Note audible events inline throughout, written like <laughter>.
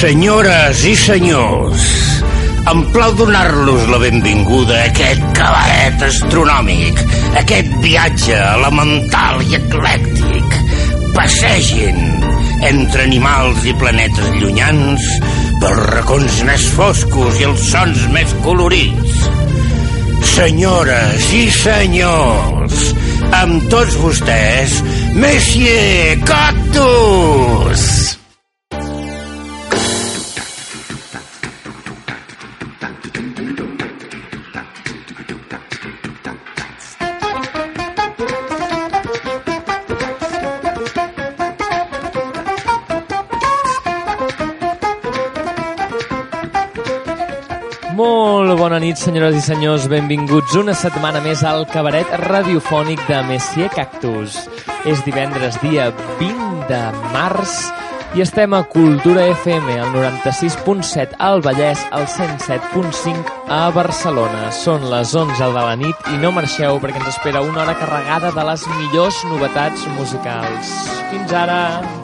Senyores i senyors, em plau donar-los la benvinguda a aquest cabaret astronòmic, aquest viatge elemental i eclèctic. Passegin entre animals i planetes llunyans pels racons més foscos i els sons més colorits. Senyores i senyors, amb tots vostès, Monsieur Cactus! Nit, senyores i senyors. Benvinguts una setmana més al cabaret radiofònic de Messier Cactus. És divendres, dia 20 de març, i estem a Cultura FM, al 96.7 al Vallès, al 107.5 a Barcelona. Són les 11 de la nit i no marxeu perquè ens espera una hora carregada de les millors novetats musicals. Fins ara!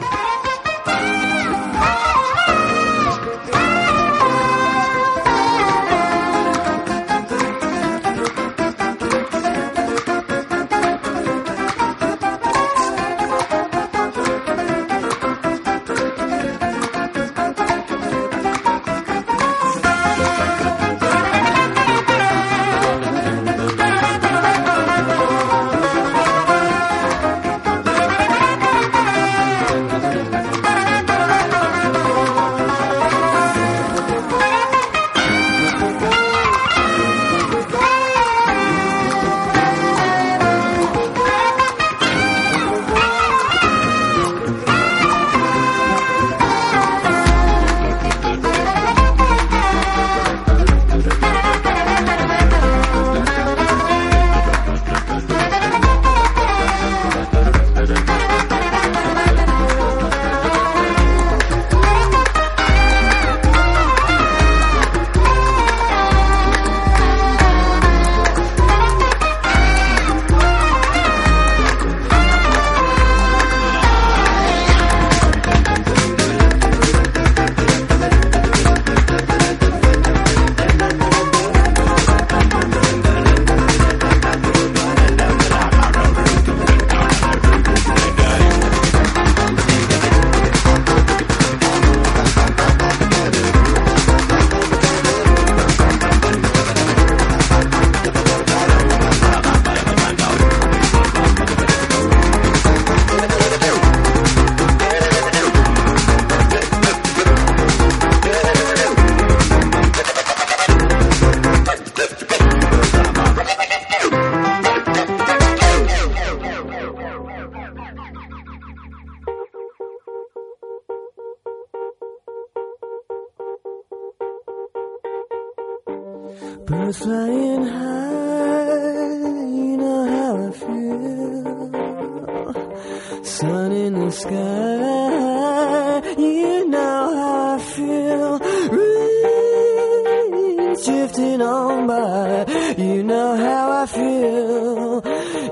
Feel.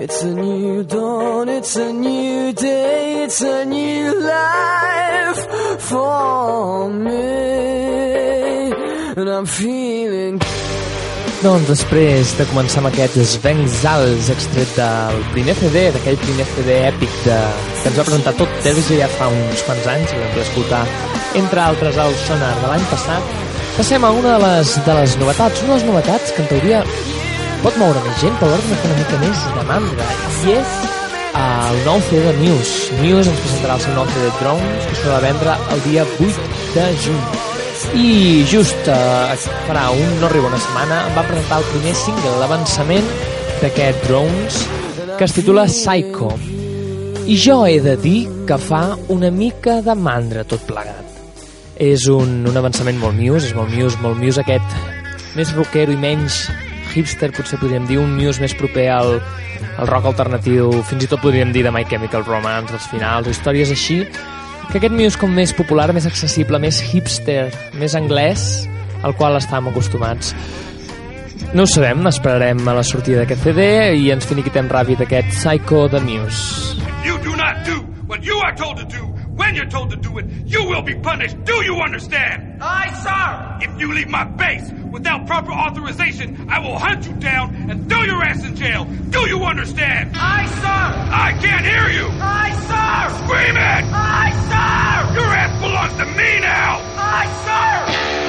It's a new dawn, it's a new day, it's a new life for me. And I'm feeling Doncs després de començar amb aquest Svencs Alts extret del primer CD, d'aquell primer CD èpic de, que ens va presentar tot Terge ja fa uns quants anys, que vam poder escoltar, entre altres, el Sonar de l'any passat, passem a una de les, de les novetats, una de les novetats que en teoria pot moure més gent, però alhora una mica més de mandra, i és el nou CD de Muse. Muse ens presentarà el seu nou CD Drones, que s'ha de vendre el dia 8 de juny. I just eh, farà un, no arriba una setmana, em va presentar el primer single, l'avançament d'aquest Drones, que es titula Psycho. I jo he de dir que fa una mica de mandra tot plegat. És un, un avançament molt Muse, és molt Muse, molt Muse aquest més rockero i menys hipster, potser podríem dir, un Muse més proper al, al rock alternatiu, fins i tot podríem dir de My Chemical Romance, els finals, històries així, que aquest Muse com més popular, més accessible, més hipster, més anglès, al qual estàvem acostumats. No ho sabem, esperarem a la sortida d'aquest CD i ens finiquitem ràpid aquest Psycho de Muse. You do not do what you are told to do. When you're told to do it, you will be punished. Do you understand? Aye, sir! If you leave my base without proper authorization, I will hunt you down and throw your ass in jail. Do you understand? Aye, sir! I can't hear you! Aye, sir! Scream it! Aye, sir! Your ass belongs to me now! Aye, sir!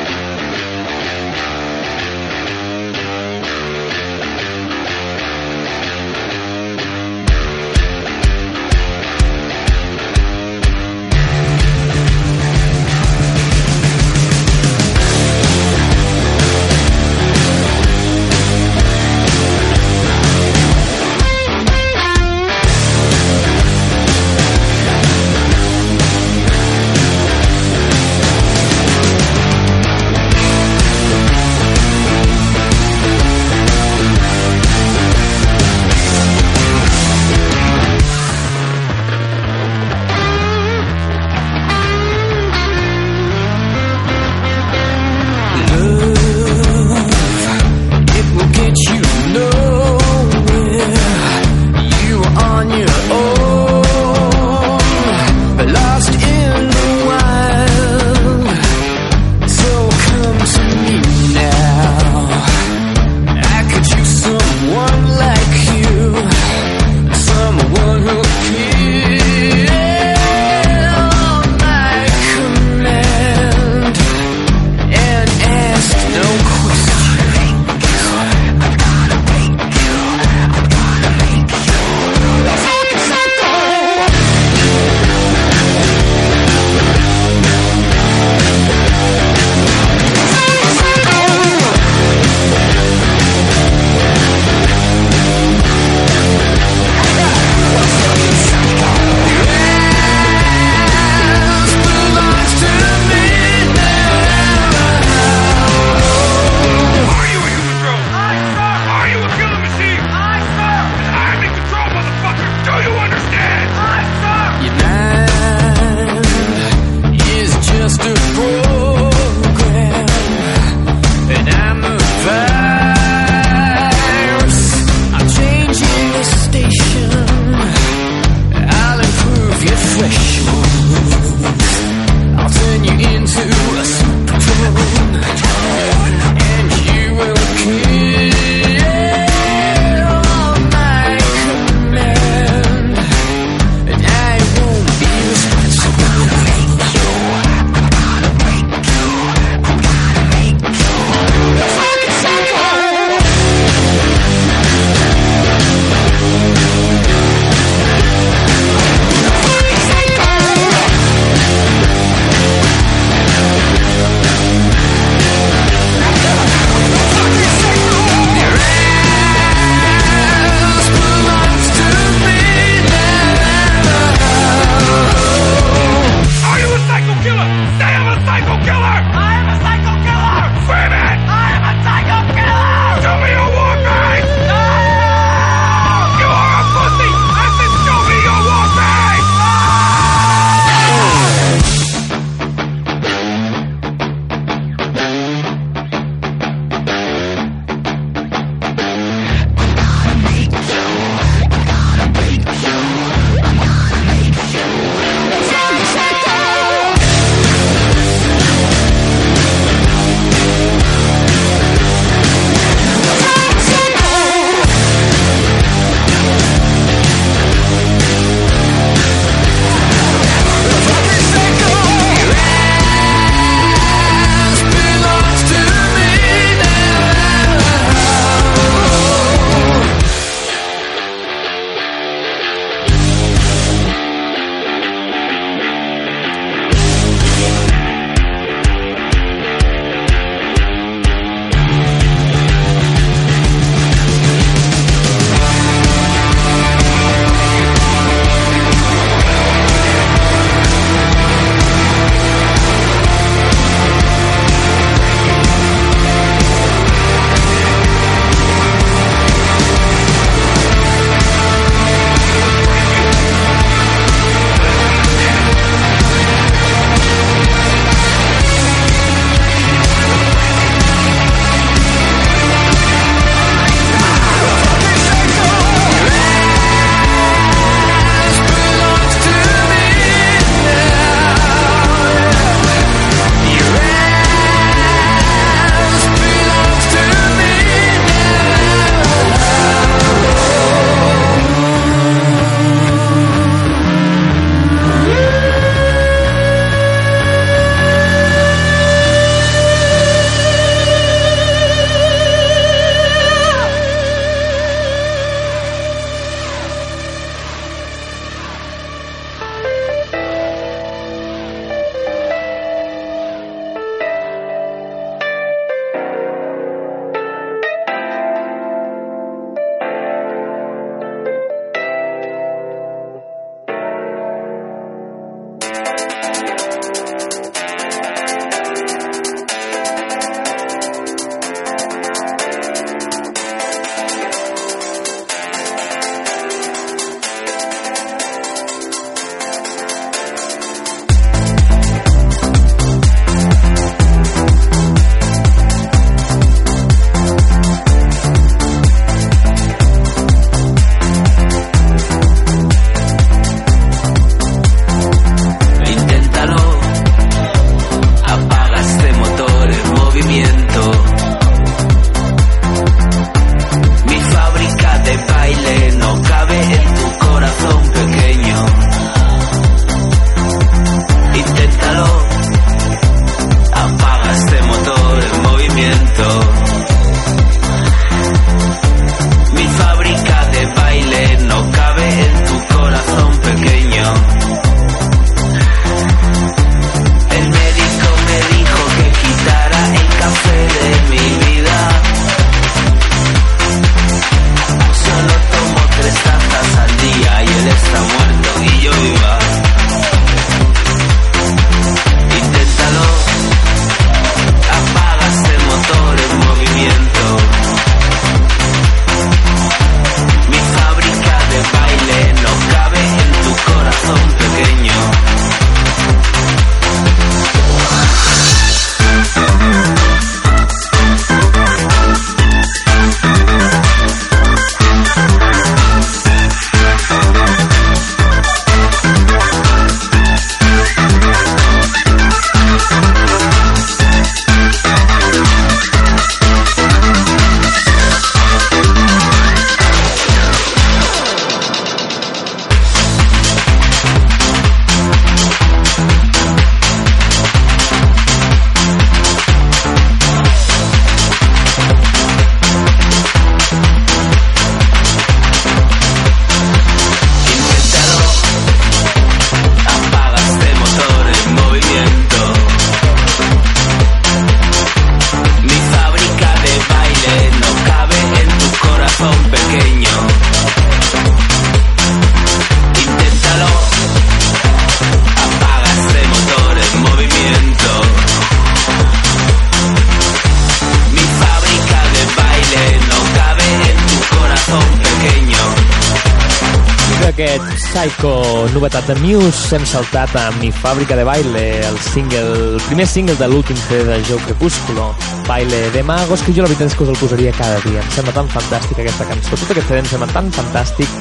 Psycho novetat de Muse hem saltat a Mi Fàbrica de Baile, el single, el primer single de l'últim CD de Joe Crepúsculo, Baile de Magos, que jo la veritat és que us el posaria cada dia. Em sembla tan fantàstic aquesta cançó. Tot aquest CD em sembla tan fantàstic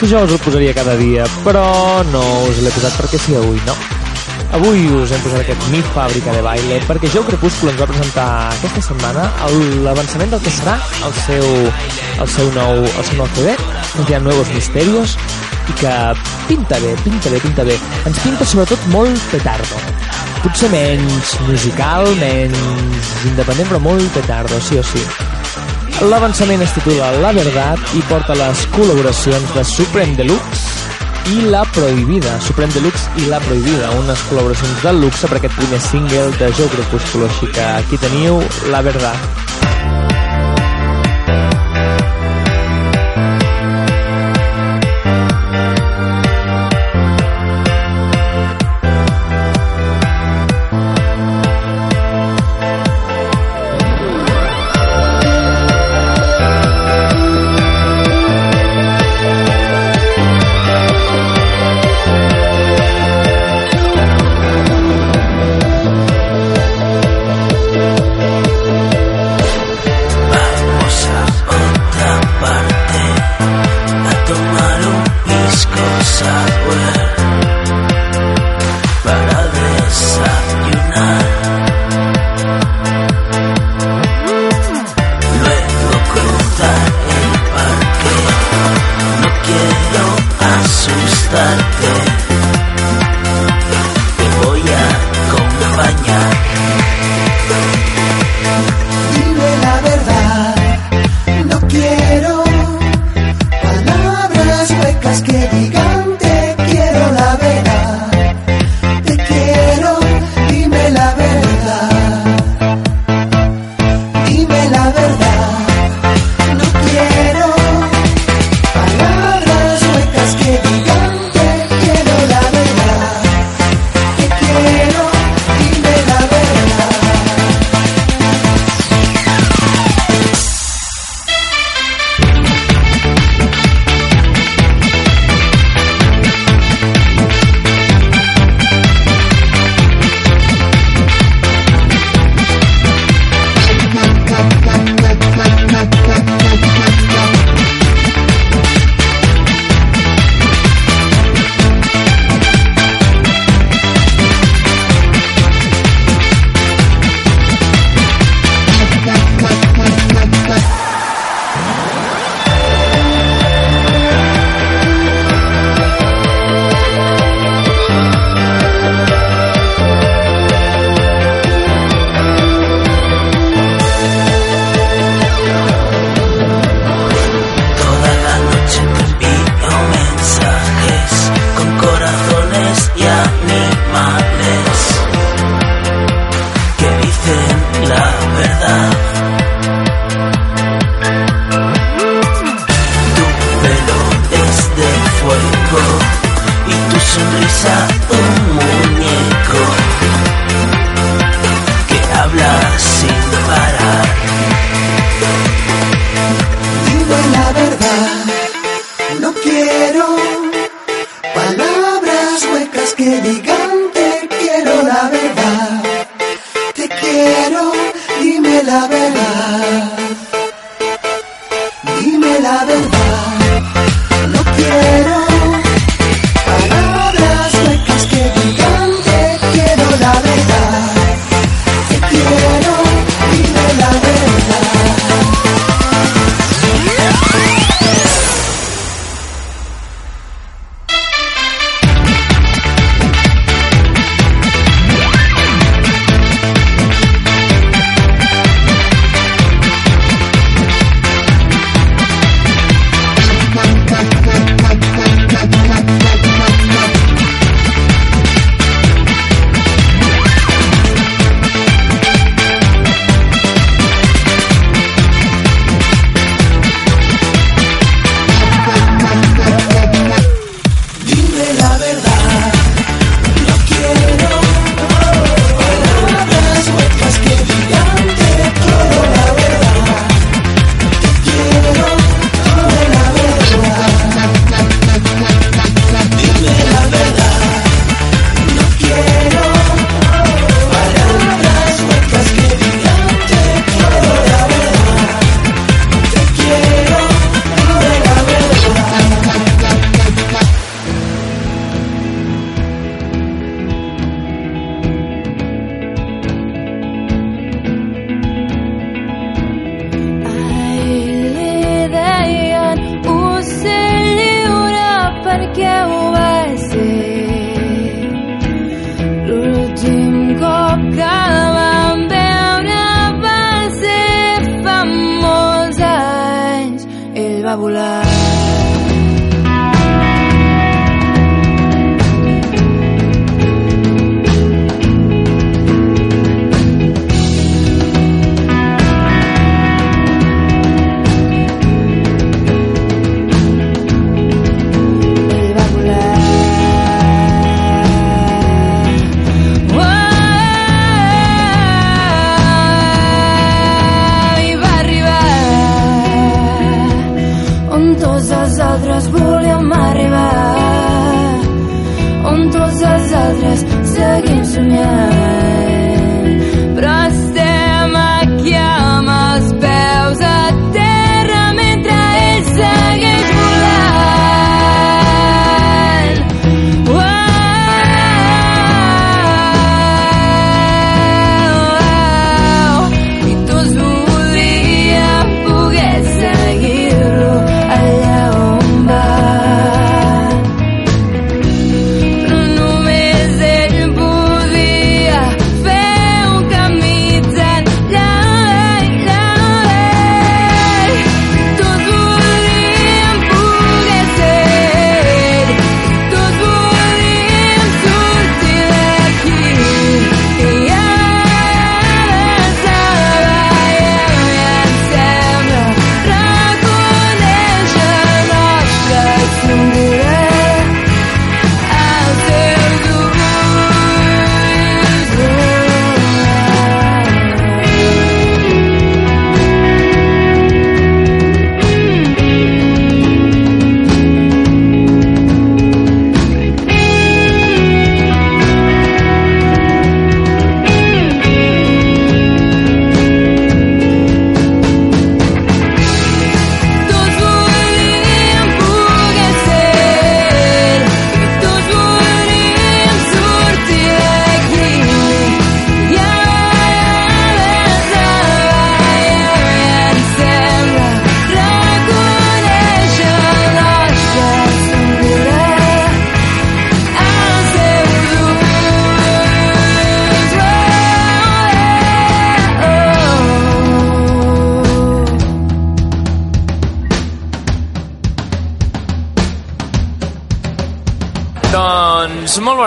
que jo us el posaria cada dia, però no us l'he posat perquè sí avui, no? Avui us hem posat aquest Mi Fàbrica de Baile perquè Joe Crepúsculo ens va presentar aquesta setmana l'avançament del que serà el seu, el seu nou, el seu nou CD, ha Nuevos Misterios, i que pinta bé, pinta bé, pinta bé. Ens pinta sobretot molt petardo. Potser menys musical, menys independent, però molt petardo, sí o sí. L'avançament es titula La Verdad i porta les col·laboracions de Supreme Deluxe i La Prohibida, Supreme Deluxe i La Prohibida, unes col·laboracions de luxe per aquest primer single de Joe Crepúsculo, així que aquí teniu La Verdad.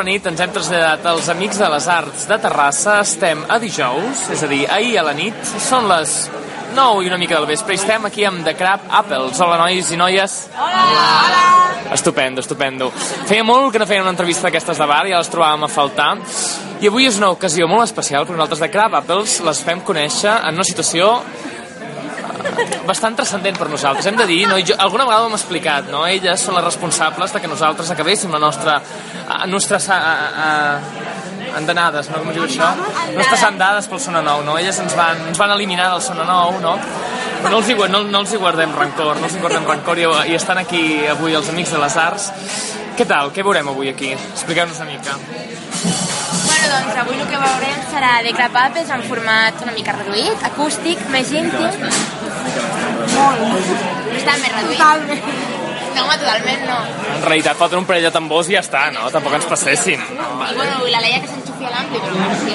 Nit, ens hem traslladat als Amics de les Arts de Terrassa. Estem a dijous, és a dir, ahir a la nit. Són les 9 i una mica del vespre estem aquí amb The Crab Apples. Hola, nois i noies. Hola! Hola! Estupendo, estupendo. Feia molt que no feien una entrevista d'aquestes de bar, ja les trobàvem a faltar. I avui és una ocasió molt especial, perquè nosaltres de Crab Apples les fem conèixer en una situació bastant transcendent per nosaltres. Hem de dir, no? I jo, alguna vegada ho hem explicat, no? Elles són les responsables de que nosaltres acabéssim la nostra... A, nostres a, a, a, andanades, no? Com es diu això? Nostres andades pel Sona Nou, no? Elles ens van, ens van eliminar del Sona Nou, no? Però no els, hi, no, no els hi guardem rancor, no els hi guardem rancor i, i estan aquí avui els Amics de les Arts. Què tal? Què veurem avui aquí? Expliqueu-nos una mica. Bueno, doncs avui el que veurem serà de crapapes en format una mica reduït, acústic, més íntim. Molt. Està més reduït. Totalment. No, home, totalment no. En realitat, fotre un parell de tambors i ja està, no? Tampoc ens passéssim. I bueno, i la Leia que s'enxufi a l'ampli, però bueno, sí.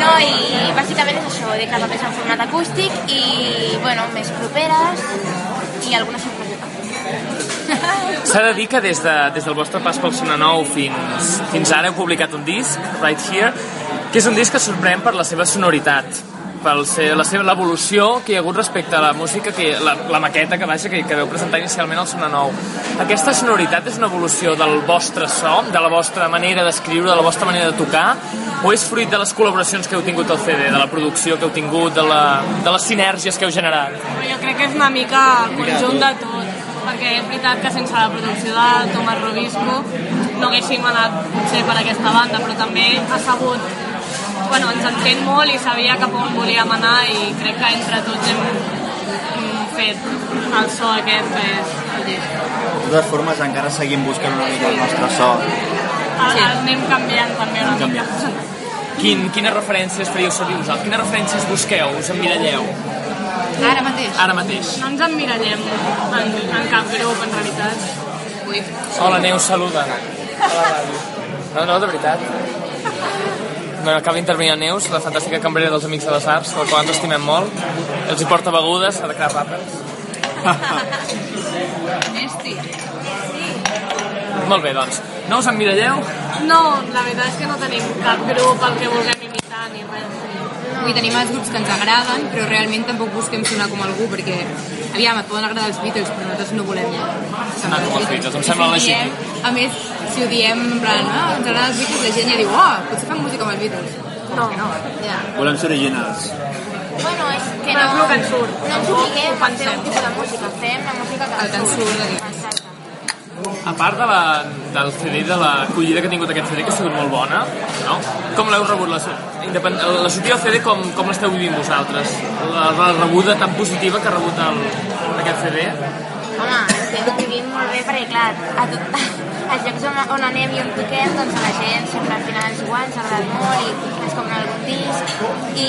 No, i bàsicament és això, de crapapes en format acústic i, bueno, més properes i alguna sorpreseta. S'ha de dir que des, de, des del vostre pas pel Sona Nou fins, fins ara heu publicat un disc, Right Here, que és un disc que sorprèn per la seva sonoritat, per ser, la seva l'evolució que hi ha hagut respecte a la música, que, la, la maqueta que, vaja, que, que veu presentar inicialment al Sona Nou. Aquesta sonoritat és una evolució del vostre so, de la vostra manera d'escriure, de la vostra manera de tocar, o és fruit de les col·laboracions que heu tingut al CD, de la producció que heu tingut, de, la, de les sinergies que heu generat? Jo crec que és una mica conjunt de tot, perquè és veritat que sense la producció de Tomàs Robisco no haguéssim anat potser per aquesta banda, però també ha sabut bueno, ens entén molt i sabia cap on volíem anar i crec que entre tots hem, hem fet el so aquest que és el disc. De totes formes, encara seguim buscant una mica el nostre so. Sí. Anem canviant també una mica. Quin, quines referències fèieu servir vosaltres? Quines referències busqueu? Us emmiralleu? Ara mateix. Ara mateix. No ens emmirallem en, en cap grup, en realitat. Ui. Hola, Neus, saluda. A la ràdio. No, no, de veritat. Bueno, acaba d'intervenir la Neus, la fantàstica cambrera dels Amics de les Arts, del qual ens estimem molt. Els hi porta begudes, a de Rappers. <laughs> Esti. Molt bé, doncs. No us emmiralleu? No, la veritat és que no tenim cap grup al que vulguem imitar ni res. Avui tenim els grups que ens agraden, però realment tampoc busquem sonar com algú, perquè, aviam, et poden agradar els Beatles, però nosaltres no volem Sonar com els Beatles, em sembla legítim. diem- A més, si ho diem, en plan, ah, ens agraden els Beatles, la gent ja diu, oh, potser fem música amb els Beatles. No, no. Ja. Volem ser originals. Bueno, és que Però no... és el que ens surt. No ens obliguem a fer un tipus de música, fem la música que El que ens surt, Exacte. A part de la, del CD, de l'acollida que ha tingut aquest CD, que ha sigut molt bona, no? Com l'heu rebut? La, independ... la sortida del CD, com, com l'esteu vivint vosaltres? La, la rebuda tan positiva que ha rebut el, aquest CD? Home, estem vivint molt bé perquè, clar, a tot, <laughs> als llocs on, on anem i on toquem, doncs la gent sempre al final és igual, ens ha agradat molt i ens compren algun disc i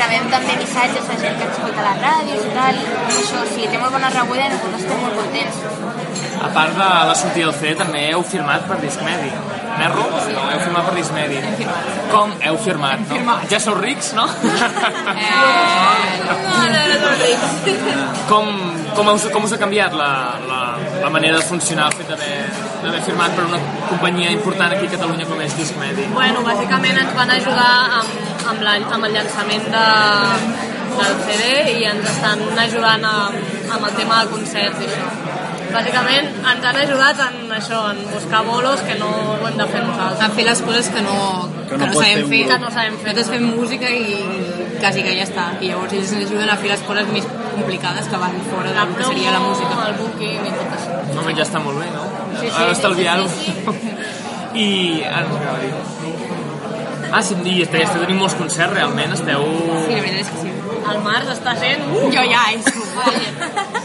rebem també missatges de gent que ens escolta a les ràdios i tal, i això, sí, té molt bona rebuda i nosaltres estem molt contents. A part de la sortida del CD, també heu firmat per Discmedi. Erro? No, heu firmat per Discmedi. Com heu firmat, no? Ja sou rics, no? com, com, us, com us ha canviat la, la, la manera de funcionar el fet d'haver d'haver firmat per una companyia important aquí a Catalunya com és Discmedi? Bueno, bàsicament ens van ajudar amb, amb, la, amb el llançament de, del CD i ens estan ajudant amb, amb el tema de concerts i això. Bàsicament ens han ajudat en això, en buscar bolos que no ho hem de fer nosaltres. A fer les coses que no, Que que no no, pot fer sabem fer. Que no sabem fer. Nosaltres fem música i quasi que ja està. I llavors ells ens ajuden a fer les coses més complicades que van fora del que seria la música. el booking i tot això. No, ja està molt bé, no? Sí, sí, Ara sí, estalviar-ho. sí, I... Ara no anava a dir. Ah, sí, i esteu, esteu tenint molts concerts, realment? Esteu, Sí, la veritat és que sí. El març està sent... Uh, Jo ja, és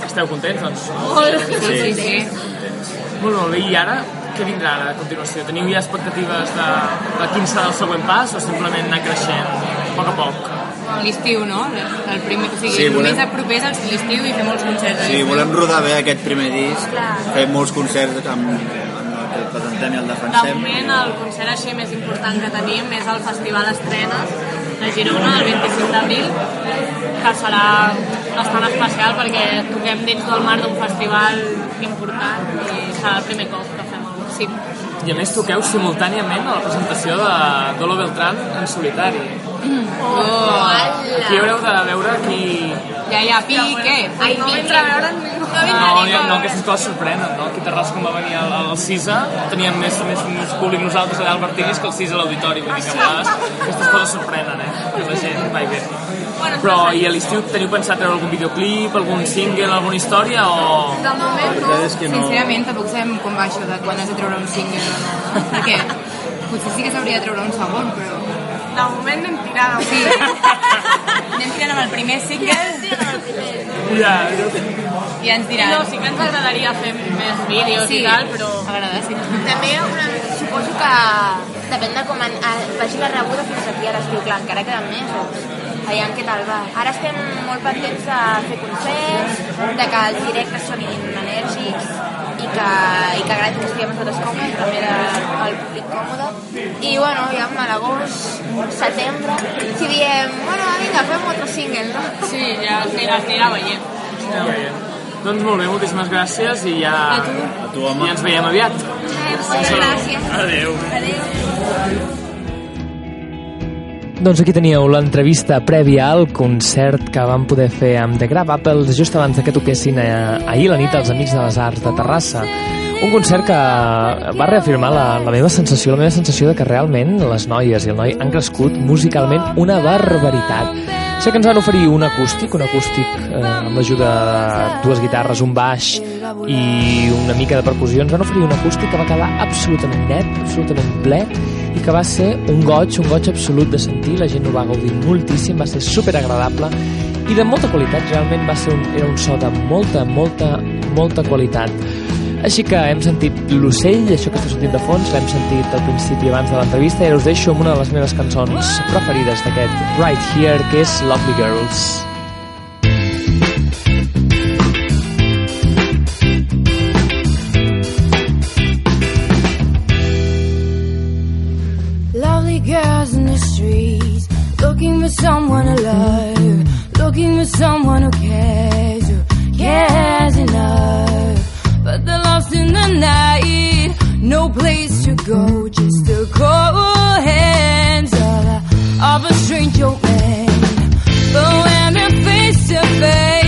esteu contents, doncs? molt. Sí, sí, sí. Molt, molt bé. I ara, què vindrà ara a continuació? Teniu ja expectatives de, de quin serà el següent pas o simplement anar creixent a poc a poc? L'estiu, no? El primer, o sigui, Sí, volem- només a propers al l'estiu i fer molts concerts. a Sí, l'estiu. volem rodar bé aquest primer disc, Clar. fer molts concerts amb, amb el que presentem i el De defensem. moment, el concert així més important que tenim és el Festival Estrenes de Girona, el 25 d'abril, que serà bastant especial perquè toquem dins del marc d'un festival important i serà el primer cop que fem el Sí. I a més toqueu simultàniament a la presentació de Dolo Beltrán en solitari. Oh, Aquí haureu de veure qui... ja, ja, pique. Ai, no vindrà a veure'n. No, no, no, aquestes coses sorprenen, no? Aquí a Terrassa, quan va venir al, al CISA, teníem més, més, més públic nosaltres allà al Martínez que el CISA a l'auditori, vull dir que a vegades aquestes coses sorprenen, eh? Que la gent va i ve. Però, i a l'estiu teniu pensat treure algun videoclip, algun single, alguna història, o... De moment no. Sincerament, tampoc sabem com va això de quan has de treure un single o no. Perquè potser sí que s'hauria de treure un segon, però... De moment anem tirant. Sí. Anem tirant amb el primer single Ja, i ens I diran... no, sí que ens agradaria fer més vídeos sí, i tal, però... M'agrada, sí. També una, suposo que depèn de com en, vagi la rebuda fins aquí a l'estiu, clar, encara queden mesos. Aviam què tal va. Ara estem molt pendents de fer concerts, de que els directes sonin enèrgics que, i que agradi que estiguem nosaltres còmodes, també de, el públic còmode. I bueno, ja a l'agost, setembre, si diem, bueno, vinga, fem un altre single, no? Sí, ja es anirà, es anirà veient. ja. Doncs molt bé, moltíssimes gràcies i ja... A tu, home. I ens veiem aviat. Moltes gràcies. Adéu. Adéu. Doncs aquí teníeu l'entrevista prèvia al concert que vam poder fer amb The Grab Apples just abans de que toquessin eh, ahir la nit als Amics de les Arts de Terrassa. Un concert que va reafirmar la, la meva sensació, la meva sensació de que realment les noies i el noi han crescut musicalment una barbaritat. Sé que ens van oferir un acústic, un acústic eh, amb l'ajuda de dues guitarres, un baix i una mica de percussió. Ens van oferir un acústic que va quedar absolutament net, absolutament ple i que va ser un goig, un goig absolut de sentir, la gent ho va gaudir moltíssim, va ser super agradable i de molta qualitat, realment va ser un, era un so de molta, molta, molta qualitat. Així que hem sentit l'ocell, això que està sortint de fons, l'hem sentit al principi abans de l'entrevista i ara us deixo amb una de les meves cançons preferides d'aquest Right Here, que és Lovely Girls. Looking for someone alive, looking for someone who cares, who cares enough. But they're lost in the night, no place to go, just the cold hands of, of a strange old man. But when they're face to face.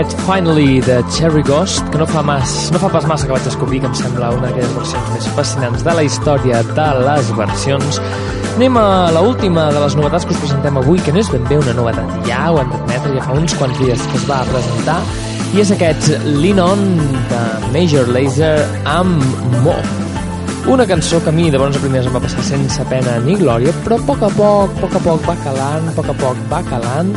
Aquest Finally de Cherry Ghost, que no fa, mas, no fa pas massa que vaig descobrir, que em sembla una d'aquelles versions més fascinants de la història de les versions, anem a la última de les novetats que us presentem avui, que no és ben bé una novetat, ja ho hem d'admetre, ja fa uns quants dies que es va presentar, i és aquest Lean On de Major Lazer amb Mo. Una cançó que a mi de bones a primeres em va passar sense pena ni glòria, però a poc a poc, a poc a poc va calant, a poc a poc va calant,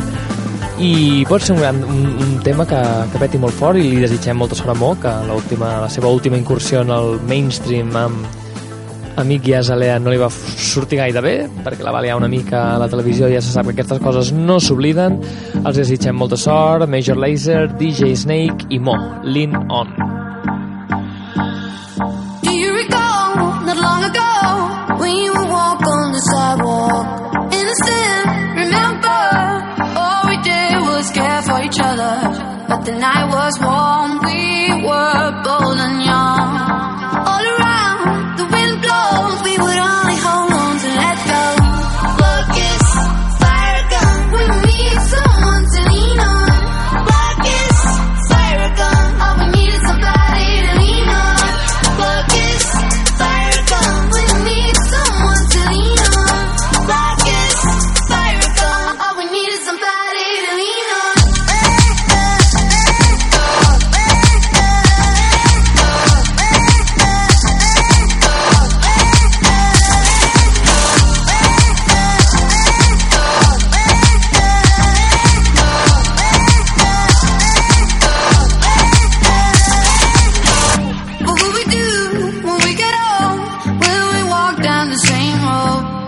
i pot ser un, gran, un, un tema que, que peti molt fort i li desitgem molta sort a Mo, que l'última, la seva última incursió en el mainstream amb Amic i Azalea no li va sortir gaire bé, perquè la va liar una mica a la televisió i ja se sap que aquestes coses no s'obliden. Els desitgem molta sort, Major Lazer, DJ Snake i Mo, Lean On. Do you recall not long ago when you walk on the sidewalk?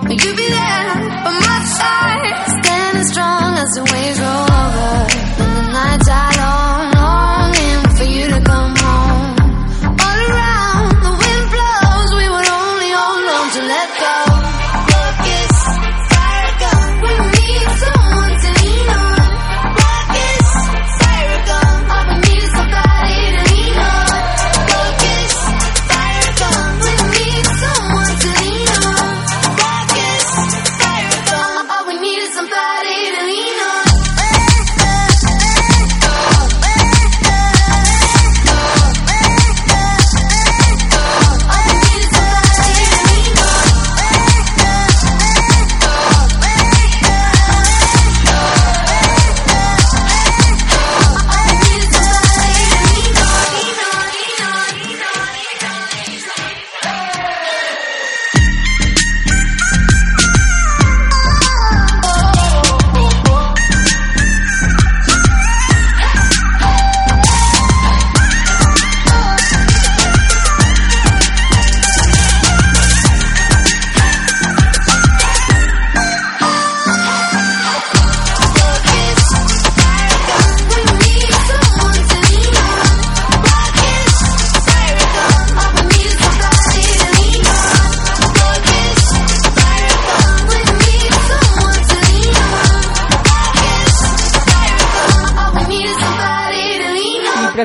You be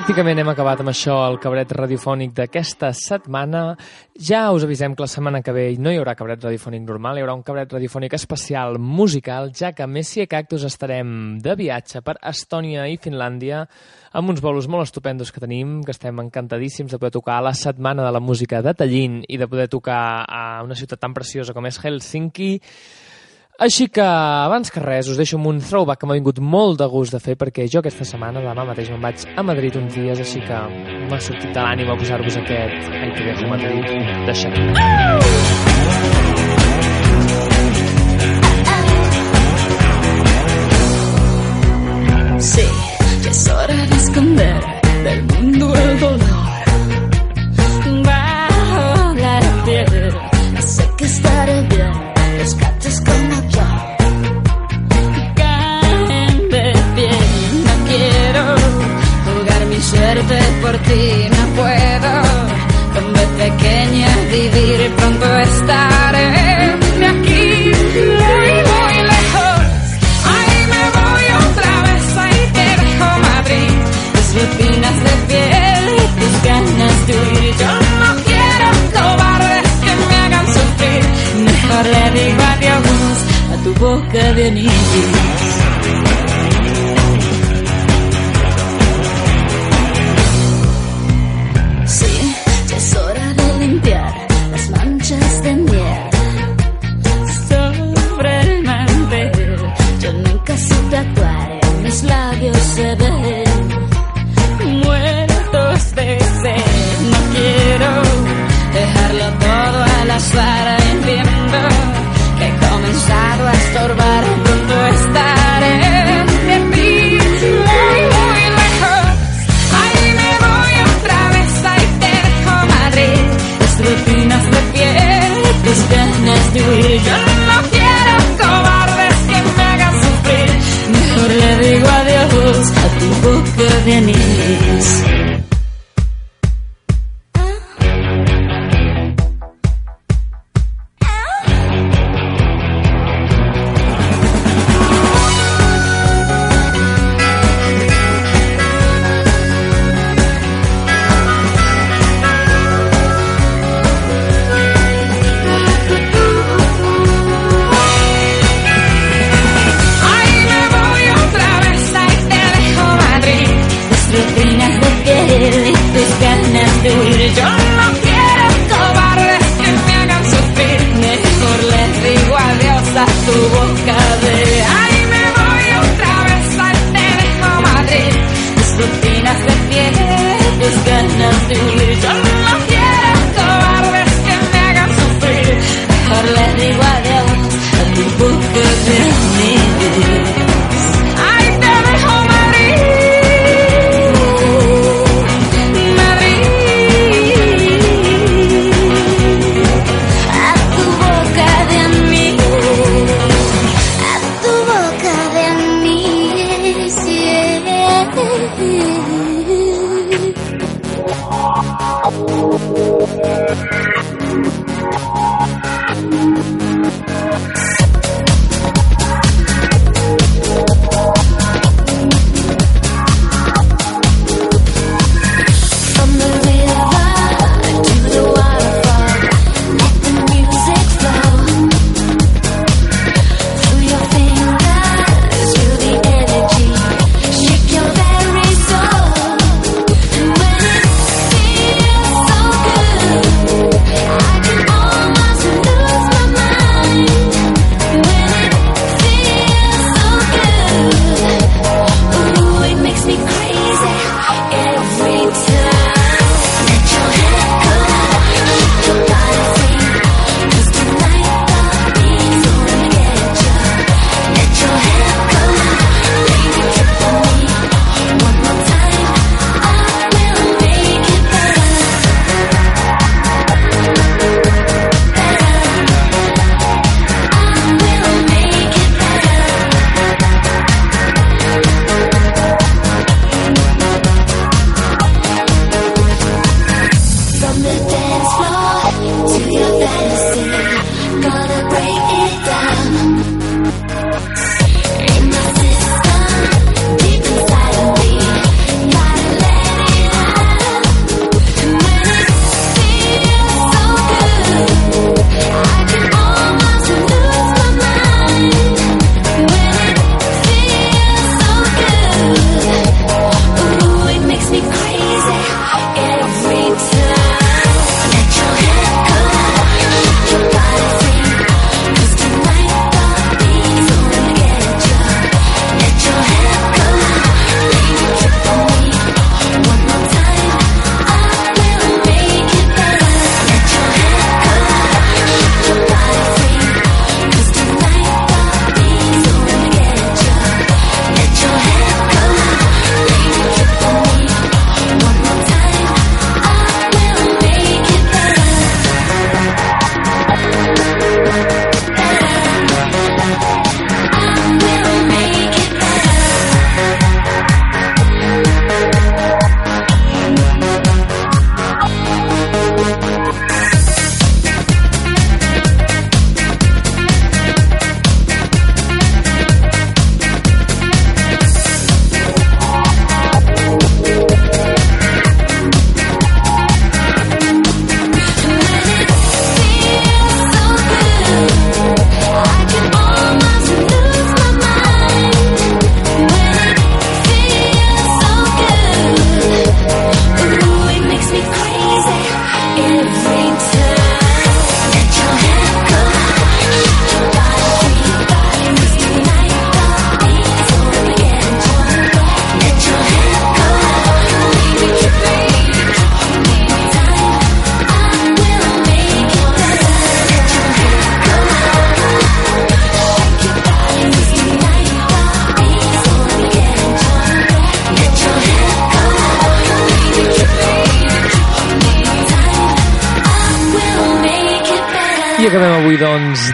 pràcticament hem acabat amb això el cabaret radiofònic d'aquesta setmana. Ja us avisem que la setmana que ve no hi haurà cabaret radiofònic normal, hi haurà un cabaret radiofònic especial musical, ja que a Messi i Cactus estarem de viatge per Estònia i Finlàndia amb uns bolos molt estupendos que tenim, que estem encantadíssims de poder tocar a la Setmana de la Música de Tallinn i de poder tocar a una ciutat tan preciosa com és Helsinki. Així que, abans que res, us deixo amb un throwback que m'ha vingut molt de gust de fer perquè jo aquesta setmana, demà mateix, me'n vaig a Madrid uns dies, així que m'ha sortit de l'ànima posar-vos aquest Ai, que dejo Madrid de Shakira. Sí, ya es hora de esconder del mundo el dolor. Por ti, no puedo. Con de pequeña vivir, pronto estaré de aquí muy, muy lejos. Ahí me voy otra vez, ahí te dejo Madrid. Tus rutinas de piel y tus ganas de huir. Yo no quiero cobardes que me hagan sufrir. Mejor le digo adiós a tu boca de anillos. Yo no quiero cobardes que me hagan sufrir. Mejor le digo adiós a tu boca de anís.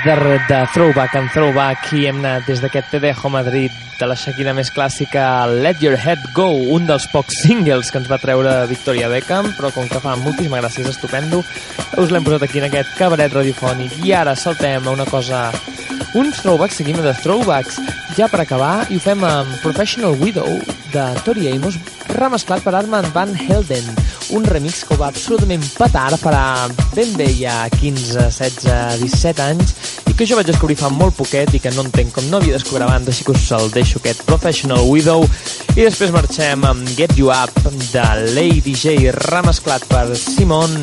De, de Throwback en Throwback i hem anat des d'aquest Dejo Madrid de la Shakira més clàssica Let Your Head Go, un dels pocs singles que ens va treure Victoria Beckham, però com que fa moltíssima gràcia, és estupendo, us l'hem posat aquí en aquest cabaret radiofònic. I ara saltem a una cosa... Uns throwbacks, seguim de throwbacks, ja per acabar, i ho fem amb Professional Widow, de Tori Amos, remesclat per Armand Van Helden, un remix que va absolutament petar farà ben bé ja 15, 16, 17 anys i que jo vaig descobrir fa molt poquet i que no entenc com no havia descobert abans, així que us el deixo aquest Professional Widow i després marxem amb Get You Up de Lady J remesclat per Simon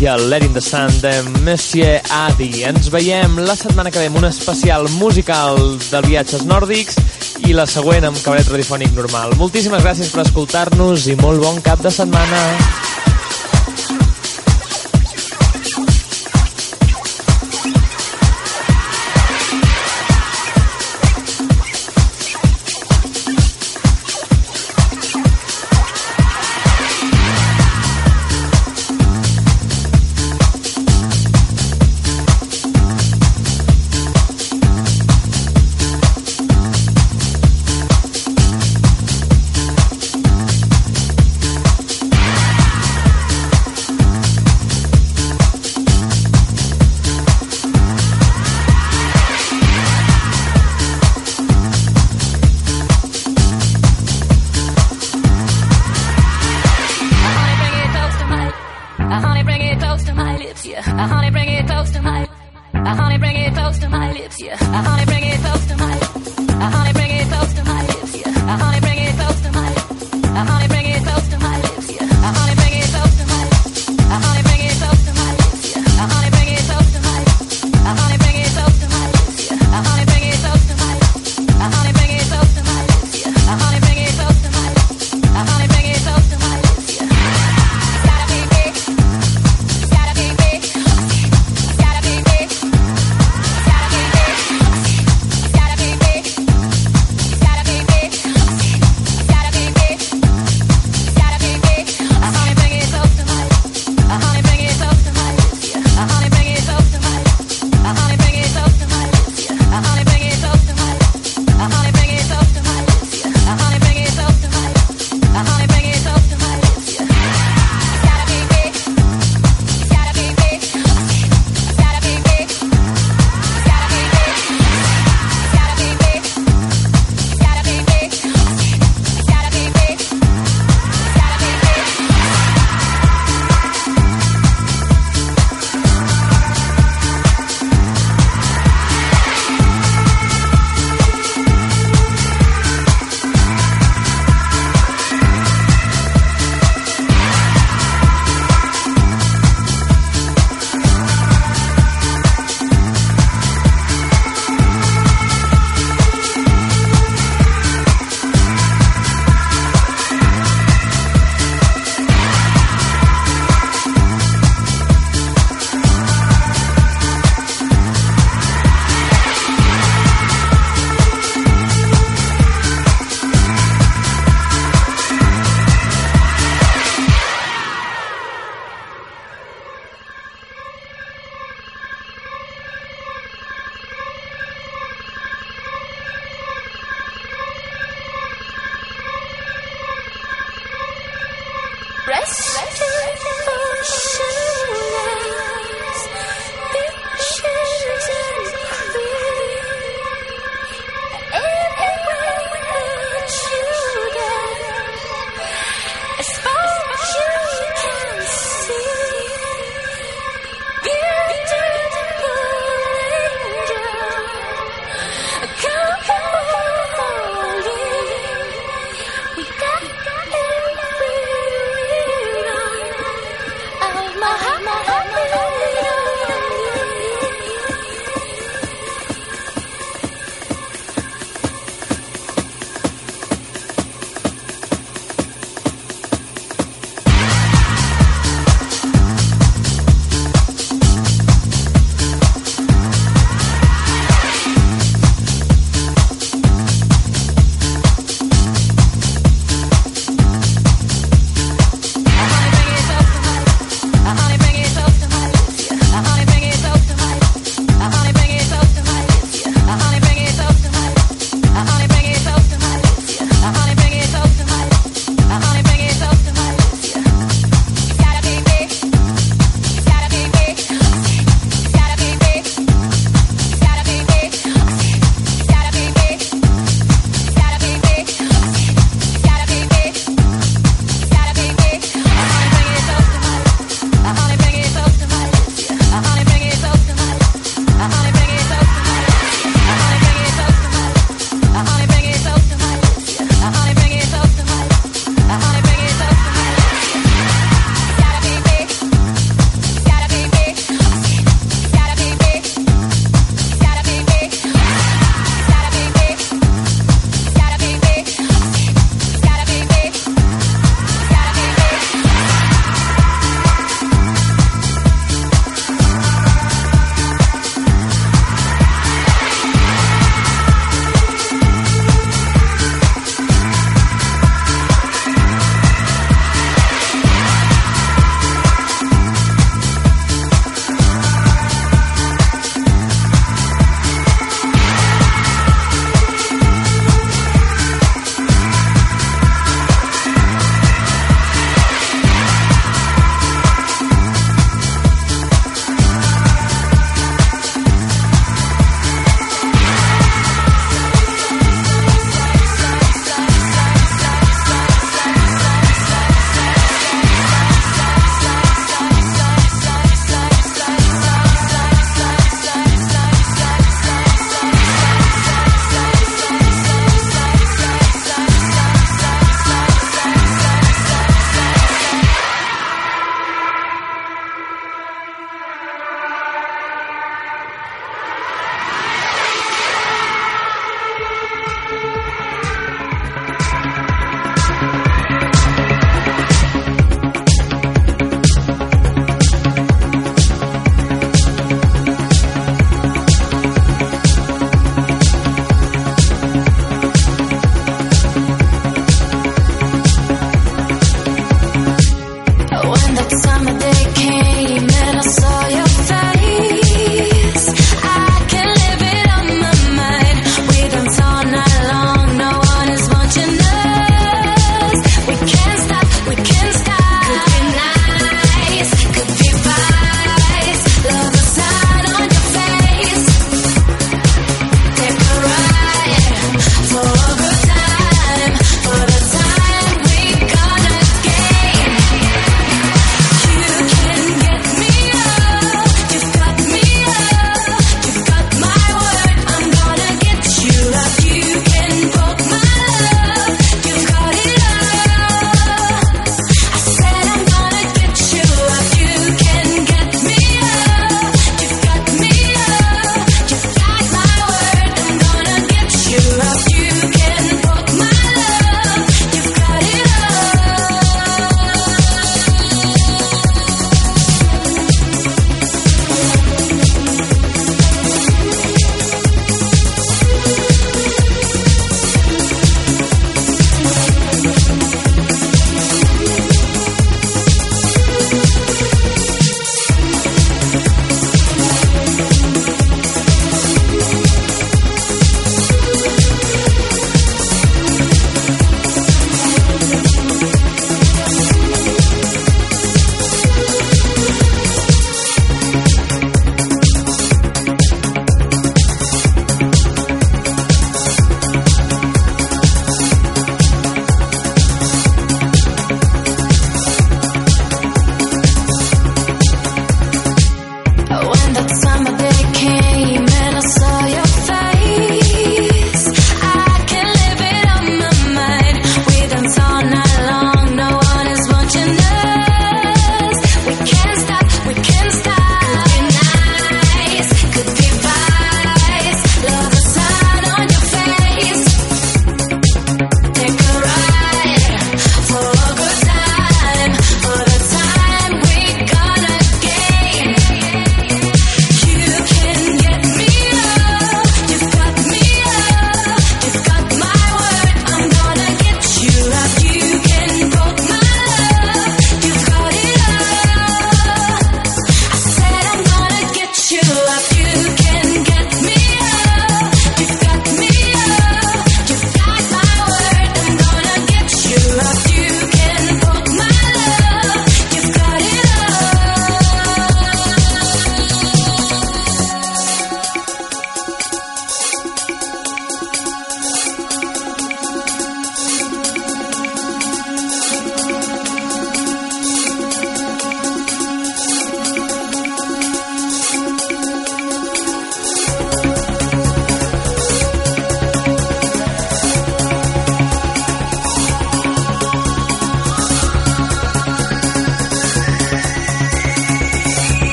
i el Let in the Sun de Monsieur Adi. Ens veiem la setmana que ve un especial musical de viatges nòrdics i la següent amb cabaret radiofònic normal. Moltíssimes gràcies per escoltar-nos i molt bon cap de setmana.